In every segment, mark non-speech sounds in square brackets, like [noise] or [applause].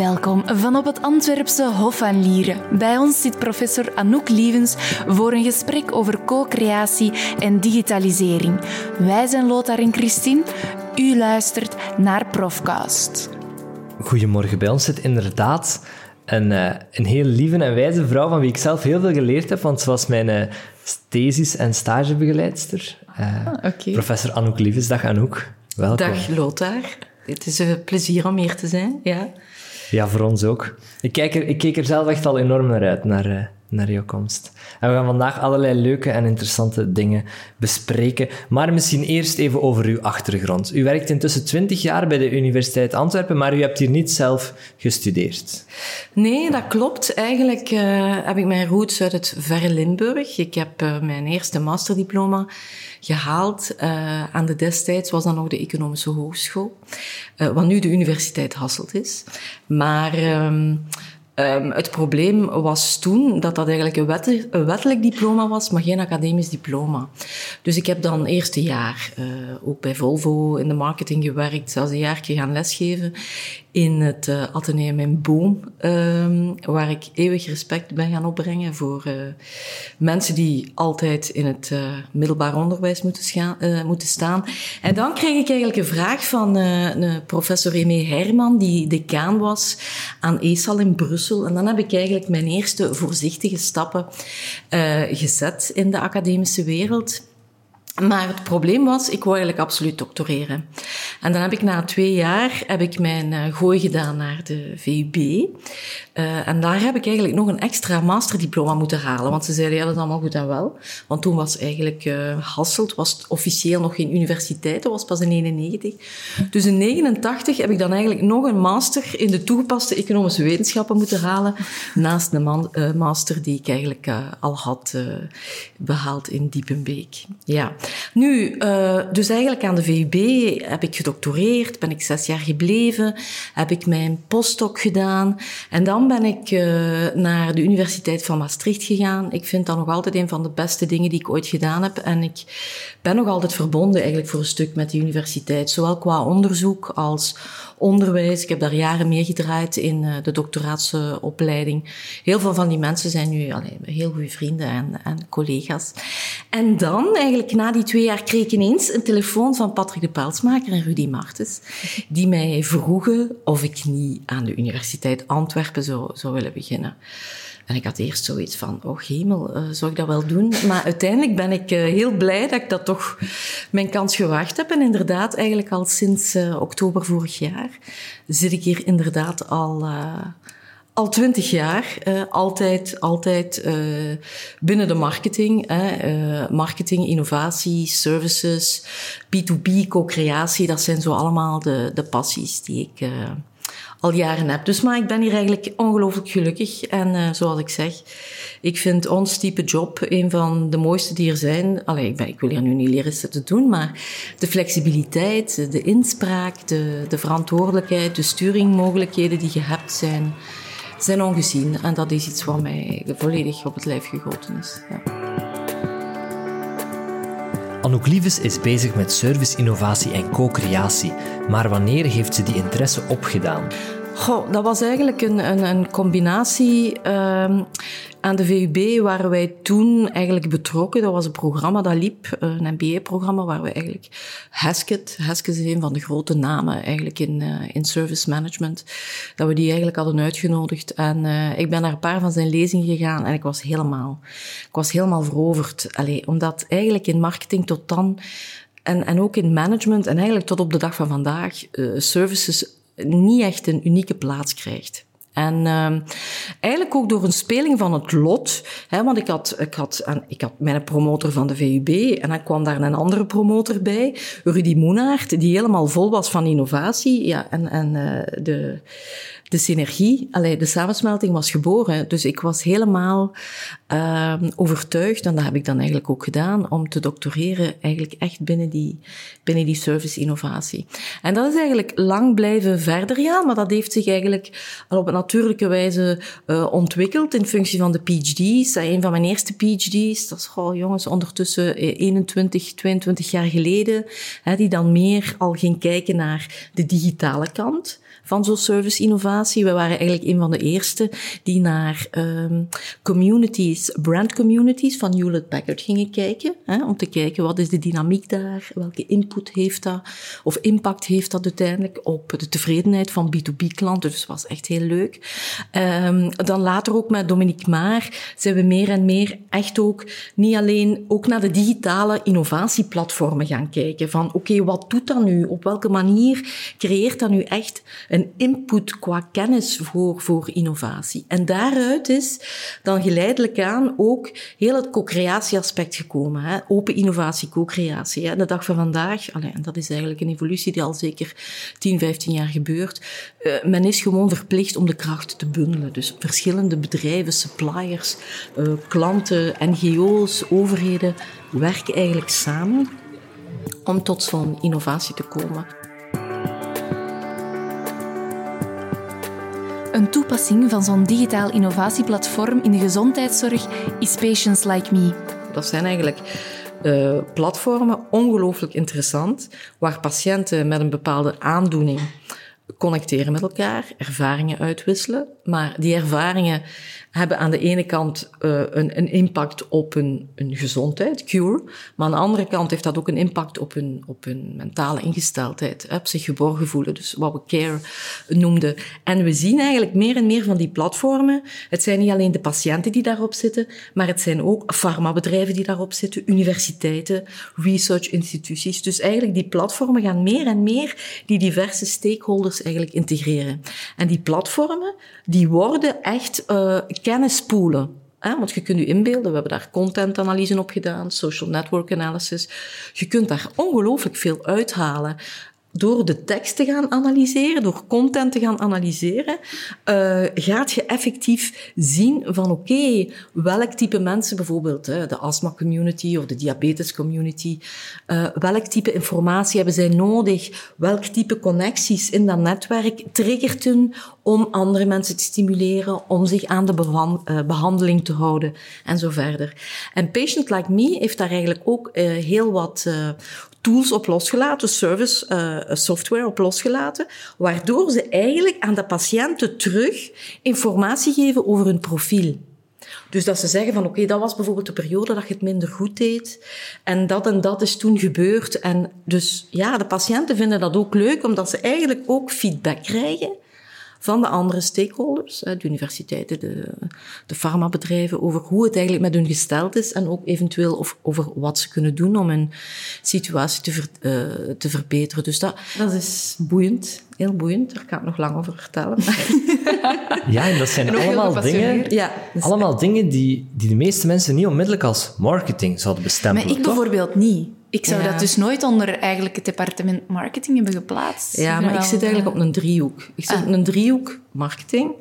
Welkom van op het Antwerpse Hof aan Lieren. Bij ons zit professor Anouk Lievens voor een gesprek over co-creatie en digitalisering. Wij zijn Lothar en Christine. U luistert naar Profcast. Goedemorgen, bij ons zit inderdaad een, uh, een heel lieve en wijze vrouw van wie ik zelf heel veel geleerd heb, want ze was mijn uh, thesis- en stagebegeleidster. Uh, ah, okay. Professor Anouk Lievens. Dag Anouk, welkom. Dag Lothar. Het is een plezier om hier te zijn, ja. Ja, voor ons ook. Ik, kijk er, ik keek er zelf echt al enorm naar uit, naar, uh, naar jouw komst. En we gaan vandaag allerlei leuke en interessante dingen bespreken. Maar misschien eerst even over uw achtergrond. U werkt intussen 20 jaar bij de Universiteit Antwerpen, maar u hebt hier niet zelf gestudeerd. Nee, dat klopt. Eigenlijk uh, heb ik mijn roots uit het verre Limburg. Ik heb uh, mijn eerste masterdiploma gehaald. Uh, aan de destijds was dat nog de Economische Hogeschool, wat nu de Universiteit Hasselt is. Maar Um, het probleem was toen dat dat eigenlijk een, wet, een, wettelijk diploma was, maar geen academisch diploma. Dus ik heb dan eerste jaar uh, ook bij Volvo in de marketing gewerkt, zelfs een jaar gaan lesgeven in het uh, Atheneum in Boom, um, waar ik eeuwig respect ben gaan opbrengen voor uh, mensen die altijd in het middelbaar onderwijs moeten, moeten staan. En dan kreeg ik eigenlijk een vraag van professor Remé Herman, die decaan was aan ESAL in Brussel. En dan heb ik eigenlijk mijn eerste voorzichtige stappen gezet in de academische wereld. Maar het probleem was, ik wou eigenlijk absoluut doctoreren. En dan heb ik na twee jaar heb ik mijn uh, gooi gedaan naar de VUB. Uh, en daar heb ik eigenlijk nog een extra masterdiploma moeten halen. Want ze zeiden, ja, dat is allemaal goed en wel. Want toen was eigenlijk uh, Hasselt, was officieel nog geen universiteit. Dat was pas in 91. Dus in 89 heb ik dan eigenlijk nog een master in de toegepaste economische wetenschappen moeten halen. Naast de uh, master die ik eigenlijk al had behaald in Diepenbeek. Ja. Nu, dus eigenlijk aan de VUB heb ik gedoctoreerd, ben ik zes jaar gebleven, heb ik mijn postdoc gedaan. En dan ben ik uh, naar de Universiteit van Maastricht gegaan. Ik vind dat nog altijd een van de beste dingen die ik ooit gedaan heb. En ik ben nog altijd verbonden eigenlijk voor een stuk met de universiteit. Zowel qua onderzoek als onderwijs. Ik heb daar jaren mee gedraaid in uh, de doctoraatsopleiding. Heel veel van die mensen zijn nu allee, heel goede vrienden en, en, collega's. En dan, eigenlijk na die twee jaar, kreeg ik ineens een telefoon van Patrick de Pelsmaker en Rudy Martens, die mij vroegen of ik niet aan de Universiteit Antwerpen zou, zou willen beginnen. En ik had eerst zoiets van, oh hemel, uh, zou ik dat wel doen? Maar uiteindelijk ben ik uh, heel blij dat ik dat toch mijn kans gewaagd heb. En inderdaad, eigenlijk al sinds uh, oktober vorig jaar zit ik hier inderdaad al, al twintig jaar. altijd, altijd binnen de marketing. marketing, innovatie, services, B2B, co-creatie. Dat zijn zo allemaal de, de passies die ik al jaren heb. Dus maar ik ben hier eigenlijk ongelooflijk gelukkig. En uh, zoals ik zeg, ik vind ons type job een van de mooiste die er zijn. Allee, ik, ben, ik wil hier nu niet leren te doen, maar de flexibiliteit, de inspraak, de, de verantwoordelijkheid, de sturingmogelijkheden die je hebt zijn, zijn ongezien. En dat is iets wat mij volledig op het lijf gegoten is. Ja. Anouk Lieves is bezig met service, innovatie en co-creatie. Maar wanneer heeft ze die interesse opgedaan? Goh, dat was eigenlijk een, een, een combinatie. Uh, aan de VUB waren wij toen eigenlijk betrokken. Dat was een programma dat liep, een MBA-programma, waar we eigenlijk Hesket, Hesket is een van de grote namen eigenlijk in, uh, in service management, dat we die eigenlijk hadden uitgenodigd. En uh, ik ben naar een paar van zijn lezingen gegaan en ik was helemaal, ik was helemaal veroverd. Allee, omdat eigenlijk in marketing tot dan en, en ook in management en eigenlijk tot op de dag van vandaag uh, services niet echt een unieke plaats krijgt. En uh, eigenlijk ook door een speling van het lot. Hè, want ik had, ik, had, ik had mijn promotor van de VUB en dan kwam daar een andere promotor bij, Rudy Moenaert, die helemaal vol was van innovatie. Ja, en en uh, de, de synergie, allee, de samensmelting was geboren. Dus ik was helemaal uh, overtuigd, en dat heb ik dan eigenlijk ook gedaan, om te doctoreren eigenlijk echt binnen die, binnen die service-innovatie. En dat is eigenlijk lang blijven verder gaan, maar dat heeft zich eigenlijk al op een natuurlijke wijze uh, ontwikkeld in functie van de PhD's. Een van mijn eerste PhD's, dat is oh, jongens ondertussen 21, 22 jaar geleden, hè, die dan meer al ging kijken naar de digitale kant van zo'n service-innovatie. We waren eigenlijk een van de eerste die naar um, communities, brand communities van Hewlett-Packard gingen kijken. Hè, om te kijken wat is de dynamiek daar, welke input heeft dat, of impact heeft dat uiteindelijk op de tevredenheid van B2B-klanten. Dus dat was echt heel leuk. Um, dan later ook met Dominique Maar zijn we meer en meer echt ook niet alleen ook naar de digitale innovatieplatformen gaan kijken. Van oké, wat doet dat nu? Op welke manier creëert dat nu echt een input qua kennis voor, voor innovatie? En daaruit is dan geleidelijk aan ook heel het co-creatie-aspect gekomen. Hè? Open innovatie, co-creatie. De dag van vandaag, allez, en dat is eigenlijk een evolutie die al zeker 10, 15 jaar gebeurt. Uh, men is gewoon verplicht om de krachten te bundelen. Dus verschillende bedrijven, suppliers, uh, klanten, NGO's, overheden werken eigenlijk samen om tot zo'n innovatie te komen. Een toepassing van zo'n digitaal innovatieplatform in de gezondheidszorg is Patients Like Me. Dat zijn eigenlijk uh, platformen, ongelooflijk interessant, waar patiënten met een bepaalde aandoening connecteren met elkaar, ervaringen uitwisselen, maar die ervaringen hebben aan de ene kant uh, een, een, impact op hun, hun, gezondheid, cure, maar aan de andere kant heeft dat ook een impact op hun, op hun mentale ingesteldheid, hè, op zich geborgen voelen, dus wat we care noemden. En we zien eigenlijk meer en meer van die platformen. Het zijn niet alleen de patiënten die daarop zitten, maar het zijn ook farmabedrijven die daarop zitten, universiteiten, research instituties. Dus eigenlijk die platformen gaan meer en meer die diverse stakeholders eigenlijk integreren. En die platformen, die worden echt uh, kennispoelen. Hè? Want je kunt je inbeelden, we hebben daar contentanalyse op gedaan, social network analysis. Je kunt daar ongelooflijk veel uithalen door de tekst te gaan analyseren, door content te gaan analyseren, uh, gaat je effectief zien van oké, welk type mensen bijvoorbeeld, hè, de astma community of de diabetes community, uh, welk type informatie hebben zij nodig, welk type connecties in dat netwerk triggert hun om andere mensen te stimuleren, om zich aan de uh, behandeling te houden en zo verder. En Patient Like Me heeft daar eigenlijk ook heel wat tools op losgelaten, service uh, software op losgelaten, waardoor ze eigenlijk aan de patiënten terug informatie geven over hun profiel. Dus dat ze zeggen van oké, dat was bijvoorbeeld de periode dat je het minder goed deed en dat en dat is toen gebeurd. En dus ja, de patiënten vinden dat ook leuk omdat ze eigenlijk ook feedback krijgen van de andere stakeholders, de universiteiten, de, de farmabedrijven, over hoe het eigenlijk met hun gesteld is en ook eventueel of, over wat ze kunnen doen om hun situatie te, ver, uh, te verbeteren. Dus dat, dat is boeiend, heel boeiend. Daar kan ik nog lang over vertellen. [laughs] ja, en dat zijn allemaal dingen, ja, allemaal dingen die, die de meeste mensen niet onmiddellijk als marketing zouden bestempelen. Maar ik bijvoorbeeld niet. Ik zou dat dus nooit onder eigenlijk het departement marketing hebben geplaatst. Ja, maar ik zit eigenlijk op een driehoek. Ik zit ah. op een driehoek marketing,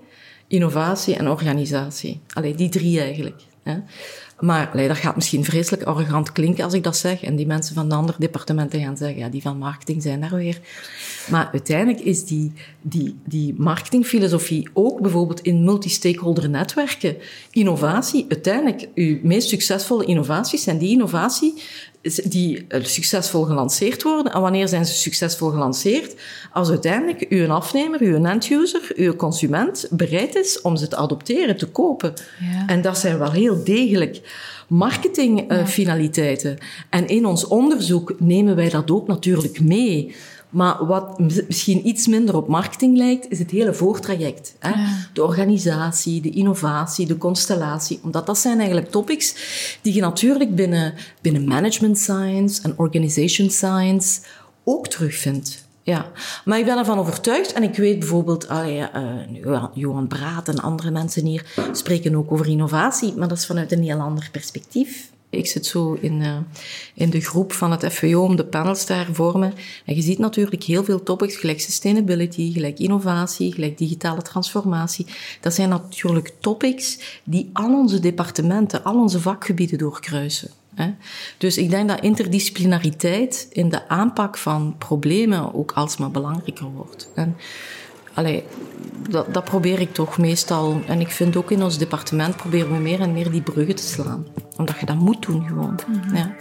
innovatie en organisatie. Allee, die drie eigenlijk. Hè. Maar allee, dat gaat misschien vreselijk arrogant klinken als ik dat zeg. En die mensen van de andere departementen gaan zeggen, ja, die van marketing zijn daar weer. Maar uiteindelijk is die, die, die marketingfilosofie ook bijvoorbeeld in multi-stakeholder netwerken, innovatie, uiteindelijk, uw meest succesvolle innovaties zijn die innovatie die eh, succesvol gelanceerd worden. En wanneer zijn ze succesvol gelanceerd? Als uiteindelijk uw afnemer, uw end-user, uw consument bereid is om ze te adopteren, te kopen. Ja. En dat zijn wel heel degelijk marketingfinaliteiten. Uh, en in ons onderzoek nemen wij dat ook natuurlijk mee. Maar wat misschien iets minder op marketing lijkt, is het hele voortraject. Hè? De organisatie, de innovatie, de constellatie. Omdat dat zijn eigenlijk topics die je natuurlijk binnen, binnen management science en organization science ook terugvindt. Ja, maar ik ben ervan overtuigd en ik weet bijvoorbeeld, uh, Johan Braat en andere mensen hier spreken ook over innovatie, maar dat is vanuit een heel ander perspectief. Ik zit zo in, uh, in de groep van het FWO om de panels te hervormen. En je ziet natuurlijk heel veel topics, gelijk sustainability, gelijk innovatie, gelijk digitale transformatie. Dat zijn natuurlijk topics die al onze departementen, al onze vakgebieden doorkruisen. Dus ik denk dat interdisciplinariteit in de aanpak van problemen ook alsmaar belangrijker wordt. En allee, dat, dat probeer ik toch meestal. En ik vind ook in ons departement proberen we meer en meer die bruggen te slaan. Omdat je dat moet doen gewoon. Mm ja.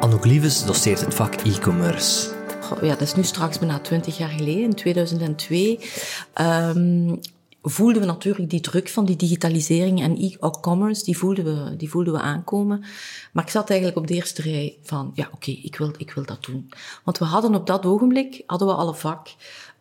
Anouk Liefes doseert het vak e-commerce. Ja, dat is nu straks bijna twintig jaar geleden, in 2002. Um, voelden we natuurlijk die druk van die digitalisering en e-commerce, die voelden we, die voelden we aankomen. Maar ik zat eigenlijk op de eerste rij van, ja, oké, ik, wil, ik wil dat doen. Want we hadden op dat ogenblik, hadden we alle vak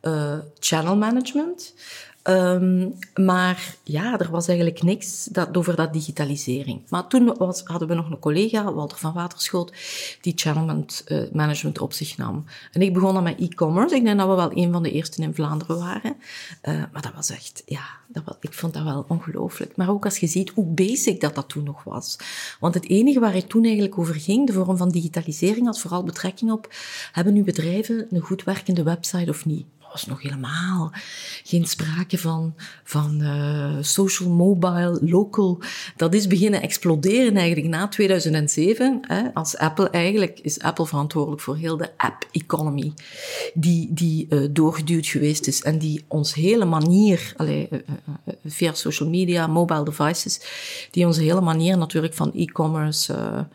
uh, channel management. Um, maar ja, er was eigenlijk niks dat, over dat digitalisering. Maar toen hadden we nog een collega, Walter van Waterschoot, die channel uh, management op zich nam. En ik begon dan met e-commerce. Ik denk dat we wel een van de eerste in Vlaanderen waren. Uh, maar dat was echt, ja, dat ik vond dat wel ongelooflijk. Maar ook als je ziet hoe basic dat dat toen nog was. Want het enige waar het toen eigenlijk over ging, de vorm van digitalisering, had vooral betrekking op, hebben nu bedrijven een goed werkende website of niet? Was nog helemaal geen sprake van, van uh, social, mobile, local. Dat is beginnen exploderen eigenlijk na 2007. Hè, als Apple eigenlijk is Apple verantwoordelijk voor heel de app economy die, die uh, doorgeduwd geweest is en die ons hele manier, uh, via social media, mobile devices, die onze hele manier natuurlijk van e-commerce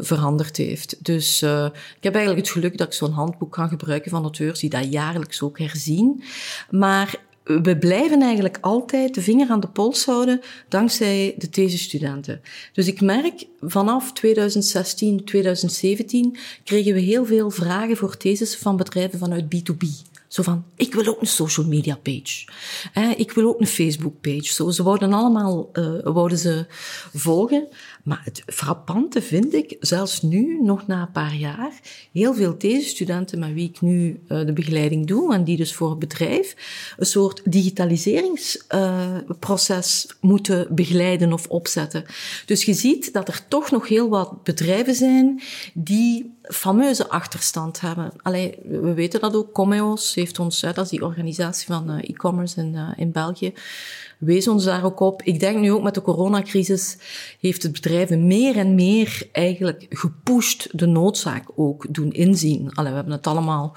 veranderd heeft. Dus ik heb eigenlijk het geluk dat ik zo'n handboek kan gebruiken van auteurs die dat jaarlijks ook herzien. Maar we blijven eigenlijk altijd de vinger aan de pols houden dankzij de thesestudenten. Dus ik merk vanaf 2016, 2017 kregen we heel veel vragen voor theses van bedrijven vanuit B2B. Zo van, ik wil ook een social media page. ik wil ook een Facebook page. Zo, ze wouden allemaal, uh, ze volgen. Maar het frappante vind ik, zelfs nu, nog na een paar jaar, heel veel studenten met wie ik nu uh, de begeleiding doe, en die dus voor het bedrijf, een soort digitaliseringsproces uh, moeten begeleiden of opzetten. Dus je ziet dat er toch nog heel wat bedrijven zijn die fameuze achterstand hebben. Allee, we weten dat ook. Comeos heeft ons, dat is die organisatie van uh, e-commerce in, in België, wees ons daar ook op. Ik denk nu ook met de coronacrisis heeft het bedrijven meer en meer eigenlijk gepusht de noodzaak ook doen inzien. Allee, we hebben het allemaal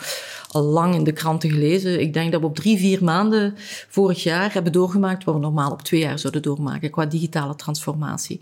al lang in de kranten gelezen. Ik denk dat we op drie, vier maanden vorig jaar hebben doorgemaakt wat we normaal op twee jaar zouden doormaken qua digitale transformatie.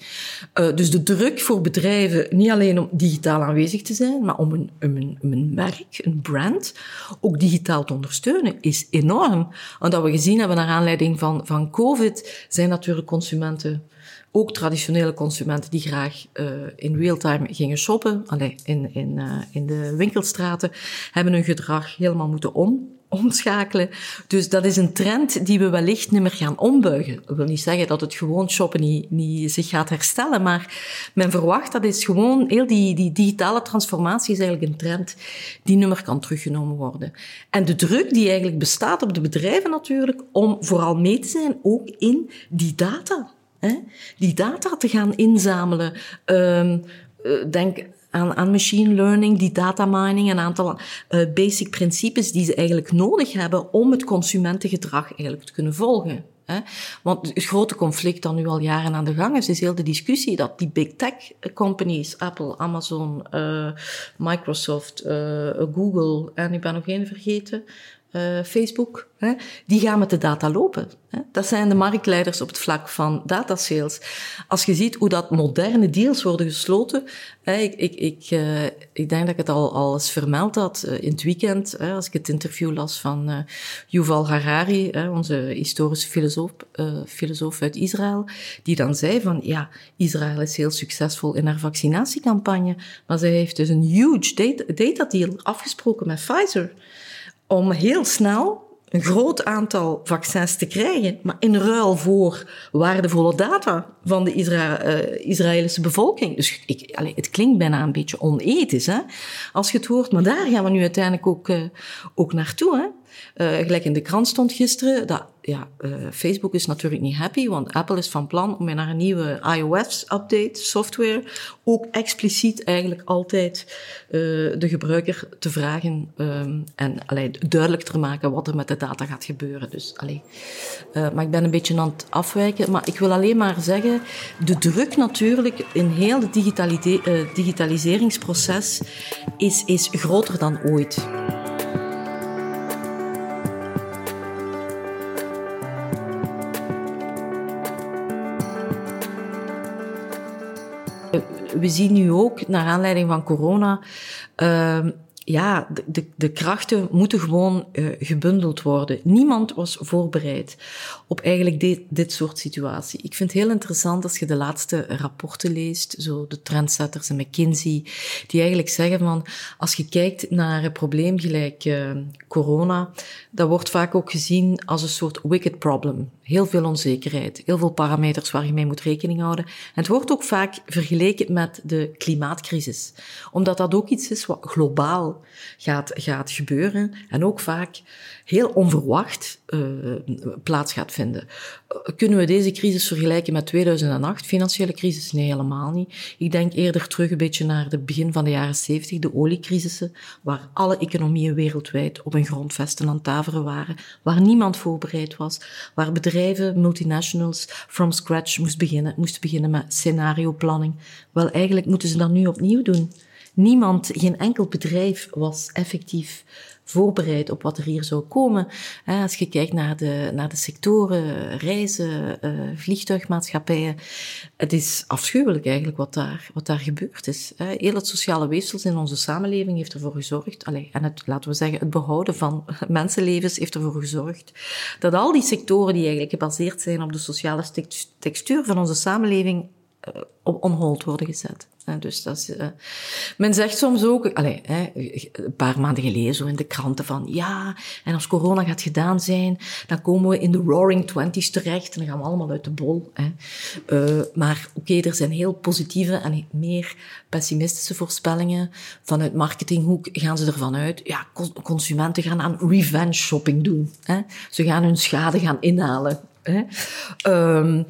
Uh, dus de druk voor bedrijven, niet alleen om digitaal aanwezig te zijn, maar om een, een, een merk, een brand, ook digitaal te ondersteunen, is enorm. Omdat we gezien hebben naar aanleiding van, van COVID, zijn natuurlijk consumenten ook traditionele consumenten die graag uh, in real-time gingen shoppen, allee, in, in, uh, in de winkelstraten, hebben hun gedrag helemaal moeten om, omschakelen. Dus dat is een trend die we wellicht niet gaan ombuigen. Dat wil niet zeggen dat het gewoon shoppen niet, niet zich gaat herstellen, maar men verwacht dat is gewoon, heel die, die digitale transformatie is eigenlijk een trend die niet meer kan teruggenomen worden. En de druk die eigenlijk bestaat op de bedrijven natuurlijk, om vooral mee te zijn ook in die data. Hè? Die data te gaan inzamelen. Um, denk aan, aan machine learning, die data mining, een aantal uh, basic principes die ze eigenlijk nodig hebben om het consumentengedrag eigenlijk te kunnen volgen. Hè? Want het grote conflict dat nu al jaren aan de gang is, is heel de discussie dat die big tech companies, Apple, Amazon, uh, Microsoft, uh, Google en ik ben nog één vergeten, uh, Facebook, hè, die gaan met de data lopen. Hè. Dat zijn de marktleiders op het vlak van data sales. Als je ziet hoe dat moderne deals worden gesloten, hè, ik, ik, ik, uh, ik denk dat ik het al, al eens vermeld had uh, in het weekend, als ik het interview las van Yuval Harari, onze historische filosoof, filosoof uit Israël, die dan zei van, ja, Israël is heel succesvol in haar vaccinatiecampagne, maar zij heeft dus een huge data deal afgesproken met Pfizer om heel snel een groot aantal vaccins te krijgen, maar in ruil voor waardevolle data van de Isra uh, Israëlische bevolking. Dus ik, het klinkt bijna een beetje onethisch, hè, als je het hoort, maar daar gaan we nu uiteindelijk ook, uh, ook naartoe. Hè. Uh, gelijk in de krant stond gisteren dat ja, uh, Facebook is natuurlijk niet happy, want Apple is van plan om naar een nieuwe iOS-update, software, ook expliciet eigenlijk altijd uh, de gebruiker te vragen um, en allee, duidelijk te maken wat er met de data gaat gebeuren. Dus, allee. maar ik ben een beetje aan het afwijken, maar ik wil alleen maar zeggen, de druk natuurlijk in heel het digitaliseringsproces is, is groter dan ooit. Zien nu ook, naar aanleiding van corona, uh, ja, de, de, de, krachten moeten gewoon uh, gebundeld worden. Niemand was voorbereid op eigenlijk dit, soort situatie. Ik vind het heel interessant als je de laatste rapporten leest, zo de trendsetters en McKinsey, die eigenlijk zeggen van, als je kijkt naar een probleem gelijk uh, corona, dat wordt vaak ook gezien als een soort wicked problem. Heel veel onzekerheid, heel veel parameters waar je mee moet rekening houden. En het wordt ook vaak vergeleken met de klimaatcrisis, omdat dat ook iets is wat globaal gaat, gaat gebeuren en ook vaak heel onverwacht uh, plaats gaat vinden. Uh, kunnen we deze crisis vergelijken met 2008, financiële crisis? Nee, helemaal niet. Ik denk eerder terug een beetje naar het begin van de jaren 70, de oliecrisissen, waar alle economieën wereldwijd op een grondvesten aan tafelen waren, waar niemand voorbereid was, waar bedrijven, multinationals, from scratch moest beginnen, moesten beginnen met scenarioplanning. Wel, eigenlijk moeten ze dat nu opnieuw doen. Niemand, geen enkel bedrijf was effectief voorbereid op wat er hier zou komen. Als je kijkt naar de, naar de sectoren, reizen, uh, vliegtuigmaatschappijen, het is afschuwelijk eigenlijk wat daar, wat daar gebeurd is. Heel het sociale weefsels in onze samenleving heeft ervoor gezorgd, en het, laten we zeggen, het behouden van [laughs] mensenlevens heeft ervoor gezorgd dat al die sectoren die eigenlijk gebaseerd zijn op de sociale textuur van onze samenleving op onhold worden gezet. Dus dat is, uh, men zegt soms ook, allez, een paar maanden geleden zo in de kranten van, ja, en als corona gaat gedaan zijn, dan komen we in de roaring twenties terecht en dan gaan we allemaal uit de bol. Maar oké, er zijn heel positieve en meer pessimistische voorspellingen. Vanuit marketinghoek gaan ze ervan uit, ja, consumenten gaan aan revenge shopping doen. Ze gaan hun schade gaan inhalen. Um,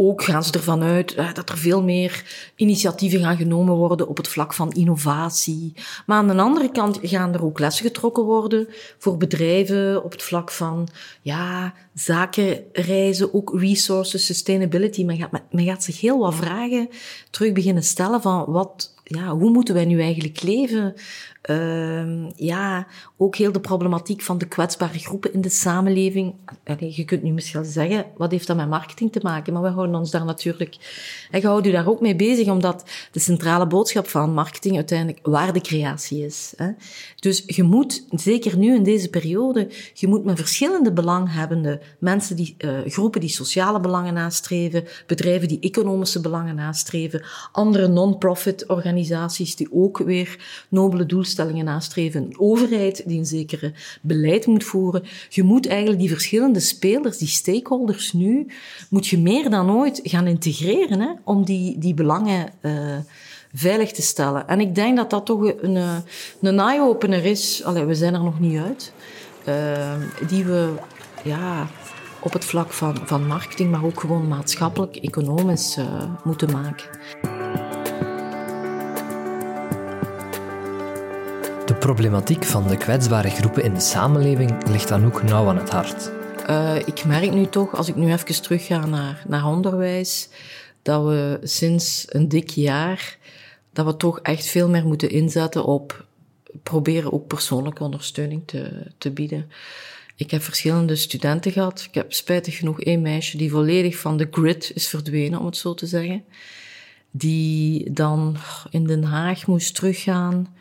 ook gaan ze ervan uit eh, dat er veel meer initiatieven gaan genomen worden op het vlak van innovatie. Maar aan de andere kant gaan er ook lessen getrokken worden voor bedrijven op het vlak van ja, zakenreizen, ook resources, sustainability. Men gaat, men gaat zich heel wat vragen terug beginnen stellen van wat, ja, hoe moeten wij nu eigenlijk leven? Uh, ja, ook heel de problematiek van de kwetsbare groepen in de samenleving. Je kunt nu misschien zeggen, wat heeft dat met marketing te maken? Maar we houden ons daar natuurlijk, en je u daar ook mee bezig, omdat de centrale boodschap van marketing uiteindelijk waardecreatie is. Hè? Dus je moet, zeker nu in deze periode, je moet met verschillende belanghebbende mensen, die, uh, groepen die sociale belangen nastreven, bedrijven die economische belangen nastreven, andere non-profit organisaties die ook weer nobele doelstellingen nastreven, een overheid die een zekere beleid moet voeren. Je moet eigenlijk die verschillende spelers, die stakeholders nu, moet je meer dan ooit gaan integreren hè, om die, die belangen uh, veilig te stellen. En ik denk dat dat toch een, een eye-opener is. Allee, we zijn er nog niet uit. Uh, die we ja, op het vlak van, van marketing, maar ook gewoon maatschappelijk, economisch moeten maken. Problematiek van de kwetsbare groepen in de samenleving ligt dan ook nauw aan het hart. Uh, ik merk nu toch, als ik nu even terugga naar, naar onderwijs, dat we sinds een dik jaar, dat we toch echt veel meer moeten inzetten op proberen ook persoonlijke ondersteuning te, te bieden. Ik heb verschillende studenten gehad. Ik heb spijtig genoeg één meisje die volledig van de grid is verdwenen, om het zo te zeggen. Die dan in Den Haag moest teruggaan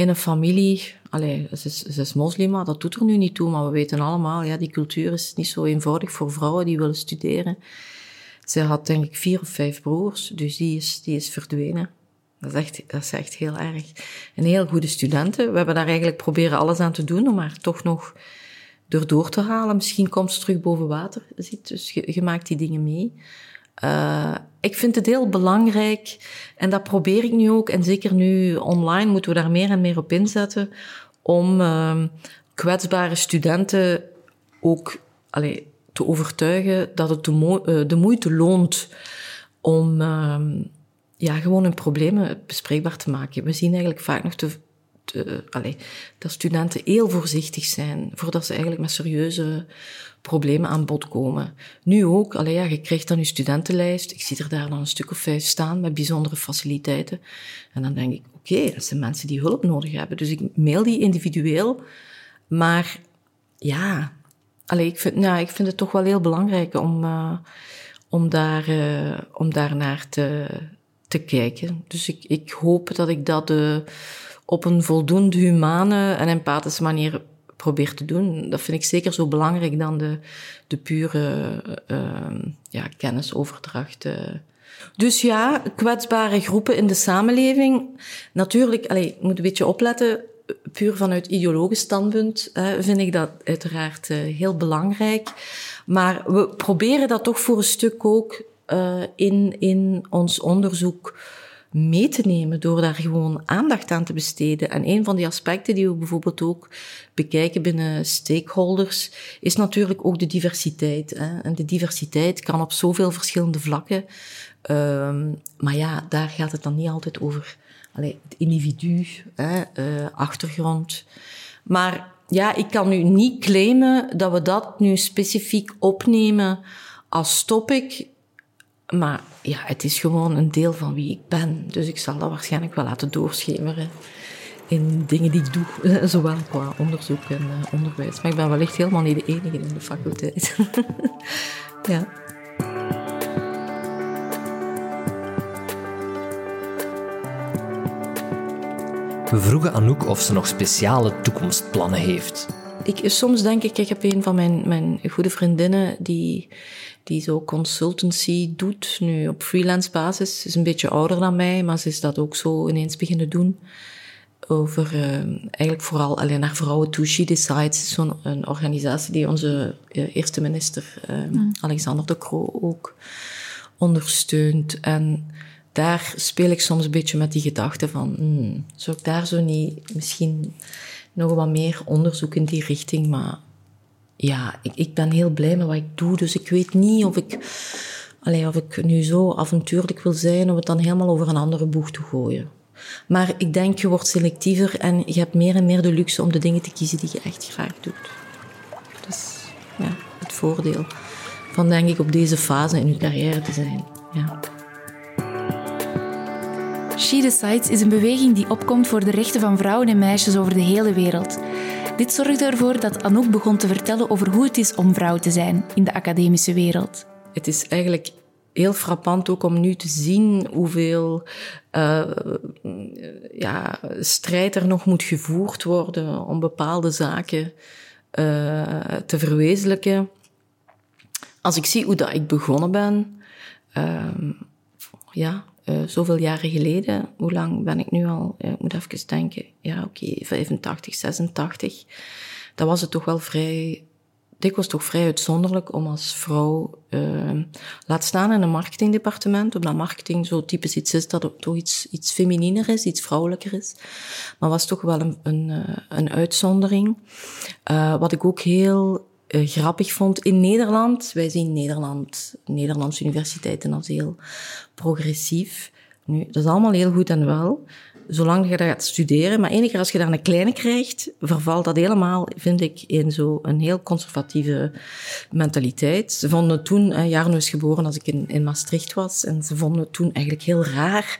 in een familie. Ze is, ze is moslima, dat doet er nu niet toe, maar we weten allemaal, ja, die cultuur is niet zo eenvoudig voor vrouwen die willen studeren. Ze had denk ik vier of vijf broers, dus die is, die is verdwenen. Dat is, echt, dat is echt heel erg. Een heel goede studenten. We hebben daar eigenlijk proberen alles aan te doen om haar toch nog erdoor te halen. Misschien komt ze terug boven water. Dus je maakt die dingen mee. Uh, ik vind het heel belangrijk en dat probeer ik nu ook. En zeker nu online moeten we daar meer en meer op inzetten. Om uh, kwetsbare studenten ook te overtuigen dat het de, de moeite loont om ehm, ja, gewoon hun problemen bespreekbaar te maken. We zien eigenlijk vaak nog te, allee, dat studenten heel voorzichtig zijn voordat ze eigenlijk met serieuze problemen aan bod komen. Nu ook, allee, ja, je krijgt dan je studentenlijst. Ik zie er daar dan een stuk of vijf staan met bijzondere faciliteiten. En dan denk ik, oké, dat zijn mensen die hulp nodig hebben. Dus ik mail die individueel. Maar ja, allee, ik, vind, nou, ik vind het toch wel heel belangrijk om, uh, om, daar, uh, om daar naar te, te kijken. Dus ik, ik hoop dat ik dat uh, op een voldoende humane en empathische manier probeer te doen. Dat vind ik zeker zo belangrijk dan de, de pure uh, ja, kennisoverdracht. Uh. Dus ja, kwetsbare groepen in de samenleving. Natuurlijk, allez, ik moet een beetje opletten. Puur vanuit ideologisch standpunt vind ik dat uiteraard heel belangrijk. Maar we proberen dat toch voor een stuk ook uh, in, in ons onderzoek mee te nemen door daar gewoon aandacht aan te besteden. En een van die aspecten die we bijvoorbeeld ook bekijken binnen stakeholders is natuurlijk ook de diversiteit. Hè. En de diversiteit kan op zoveel verschillende vlakken. Um, maar ja, daar gaat het dan niet altijd over allee, het individu, hè, uh, achtergrond. Maar ja, ik kan nu niet claimen dat we dat nu specifiek opnemen als topic. Maar ja, het is gewoon een deel van wie ik ben. Dus ik zal dat waarschijnlijk wel laten doorschemeren in dingen die ik doe, [laughs] zowel qua onderzoek en uh, onderwijs. Maar ik ben wellicht helemaal niet de enige in de faculteit. [laughs] ja. We vroegen Anouk of ze nog speciale toekomstplannen heeft. Ik, soms denk ik, ik heb een van mijn, mijn goede vriendinnen die, die zo consultancy doet, nu op freelance basis. Ze is een beetje ouder dan mij, maar ze is dat ook zo ineens beginnen doen. Over uh, eigenlijk vooral alleen naar vrouwen toe. She Decides zo'n een organisatie die onze uh, eerste minister, uh, mm. Alexander de Croo, ook ondersteunt. En daar speel ik soms een beetje met die gedachte van, hmm, zou ik daar zo niet misschien nog wat meer onderzoek in die richting? Maar ja, ik, ik ben heel blij met wat ik doe, dus ik weet niet of ik, allee, of ik nu zo avontuurlijk wil zijn, of het dan helemaal over een andere boeg te gooien. Maar ik denk, je wordt selectiever en je hebt meer en meer de luxe om de dingen te kiezen die je echt graag doet. Dat is ja, het voordeel van, denk ik, op deze fase in je carrière te zijn. Ja. She Decides is een beweging die opkomt voor de rechten van vrouwen en meisjes over de hele wereld. Dit zorgde ervoor dat Anouk begon te vertellen over hoe het is om vrouw te zijn in de academische wereld. Het is eigenlijk heel frappant ook om nu te zien hoeveel uh, ja, strijd er nog moet gevoerd worden om bepaalde zaken uh, te verwezenlijken. Als ik zie hoe dat ik begonnen ben, uh, ja, uh, zoveel jaren geleden, hoe lang ben ik nu al? ik moet even denken. Ja, oké, okay, 85, 86. Dat was het toch wel vrij, was toch vrij uitzonderlijk om als vrouw, uh, laat staan in een marketingdepartement, omdat marketing zo typisch iets is dat toch iets, iets femininer is, iets vrouwelijker is. Maar was toch wel een, een, uh, een uitzondering. Wat ik ook heel uh, grappig vond in Nederland. Wij zien Nederland, Nederlandse universiteiten als heel progressief. Nu, dat is allemaal heel goed en wel, zolang je dat gaat studeren. Maar enige als je daar een kleine krijgt, vervalt dat helemaal, vind ik, in zo'n heel conservatieve mentaliteit. Ze vonden toen, uh, Jarno is geboren als ik in, in Maastricht was, en ze vonden toen eigenlijk heel raar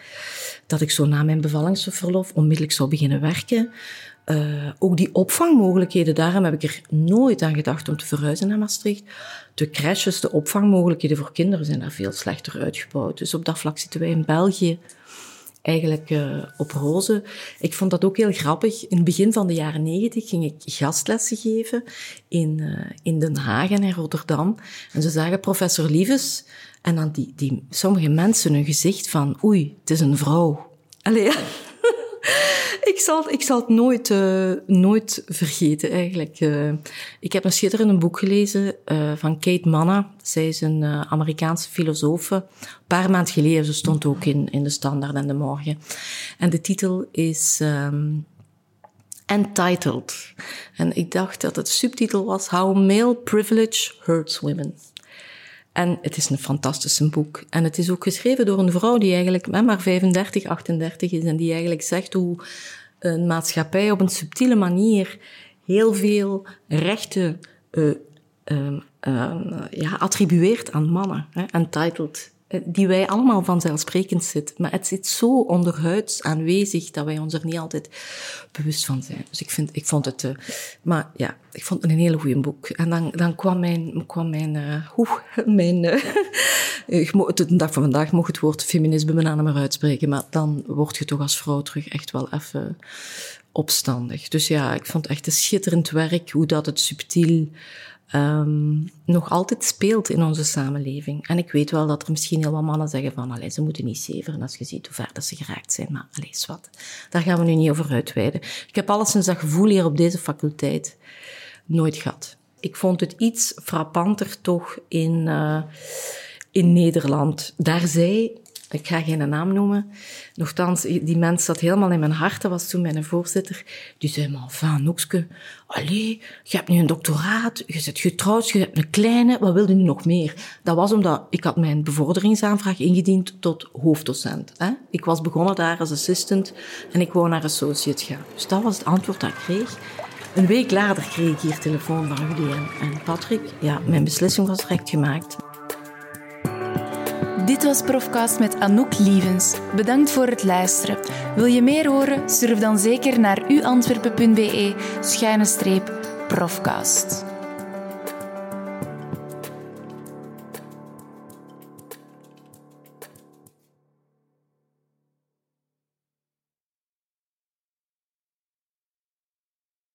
dat ik zo na mijn bevallingsverlof onmiddellijk zou beginnen werken. Uh, ook die opvangmogelijkheden, daarom heb ik er nooit aan gedacht om te verhuizen naar Maastricht. De crèches, de opvangmogelijkheden voor kinderen zijn daar veel slechter uitgebouwd. Dus op dat vlak zitten wij in België eigenlijk uh, op roze. Ik vond dat ook heel grappig. In het begin van de jaren negentig ging ik gastlessen geven in, uh, in Den Haag en in Rotterdam. En ze zagen professor Lieves en dan die, die sommige mensen een gezicht van oei, het is een vrouw. Allee, ik, zal, ik zal het nooit, uh, nooit vergeten, eigenlijk. Uh, ik heb een schitterend boek gelezen uh, van Kate Manna. Zij is een Amerikaanse filosoof. Een paar maanden geleden, ze stond ook in, in de Standaard en de Morgen. En de titel is... Um, Entitled. En ik dacht dat het subtitel was How Male Privilege Hurts Women. En het is een fantastisch boek. En het is ook geschreven door een vrouw die eigenlijk maar 35, 38 is en die eigenlijk zegt hoe een maatschappij op een subtiele manier heel veel rechten uh, uh, uh, ja, attribueert aan mannen. Hè. Entitled eh, die wij allemaal vanzelfsprekend zit. Maar het zit zo onderhuids aanwezig dat wij ons er niet altijd bewust van zijn. Dus ik, vind, ik vond het... Uh, maar ja, ik vond het een hele goede boek. En dan, dan kwam mijn... Kwam mijn, uh, [laughs] mijn [laughs] de dag van vandaag mocht het woord feminisme bijna maar uitspreken. Maar dan word je toch als vrouw terug echt wel even opstandig. Dus ja, ik vond echt een schitterend werk, hoe dat het subtiel um, nog altijd speelt in onze samenleving. En ik weet wel dat er misschien heel wat mannen zeggen van, allee, ze moeten niet zeveren als je ziet hoe ver dat ze geraakt zijn. Maar allee, wat. Daar gaan we nu niet over uitweiden. Ik heb alleszins dat gevoel hier op deze faculteit nooit gehad. Ik vond het iets frappanter toch in, uh, in Nederland. Daar zei ik ga geen naam noemen. Nochtans, die mens zat helemaal in mijn hart. Dat was toen mijn voorzitter. Die zei, maar van Noekske, allee, je hebt nu een doctoraat, je bent getrouwd, je hebt een kleine, wat wilde nu nog meer? Dat was omdat ik had mijn bevorderingsaanvraag ingediend tot hoofddocent. Hè? Ik was begonnen daar als assistant en ik wou naar associate gaan. Dus dat was het antwoord dat ik kreeg. Een week later kreeg ik hier telefoon van Rudy en Patrick. Ja, mijn beslissing was direct gemaakt. Dit was Profcast met Anouk Lievens. Bedankt voor het luisteren. Wil je meer horen? Surf dan zeker naar uantwerpen.be schuine streep profcast.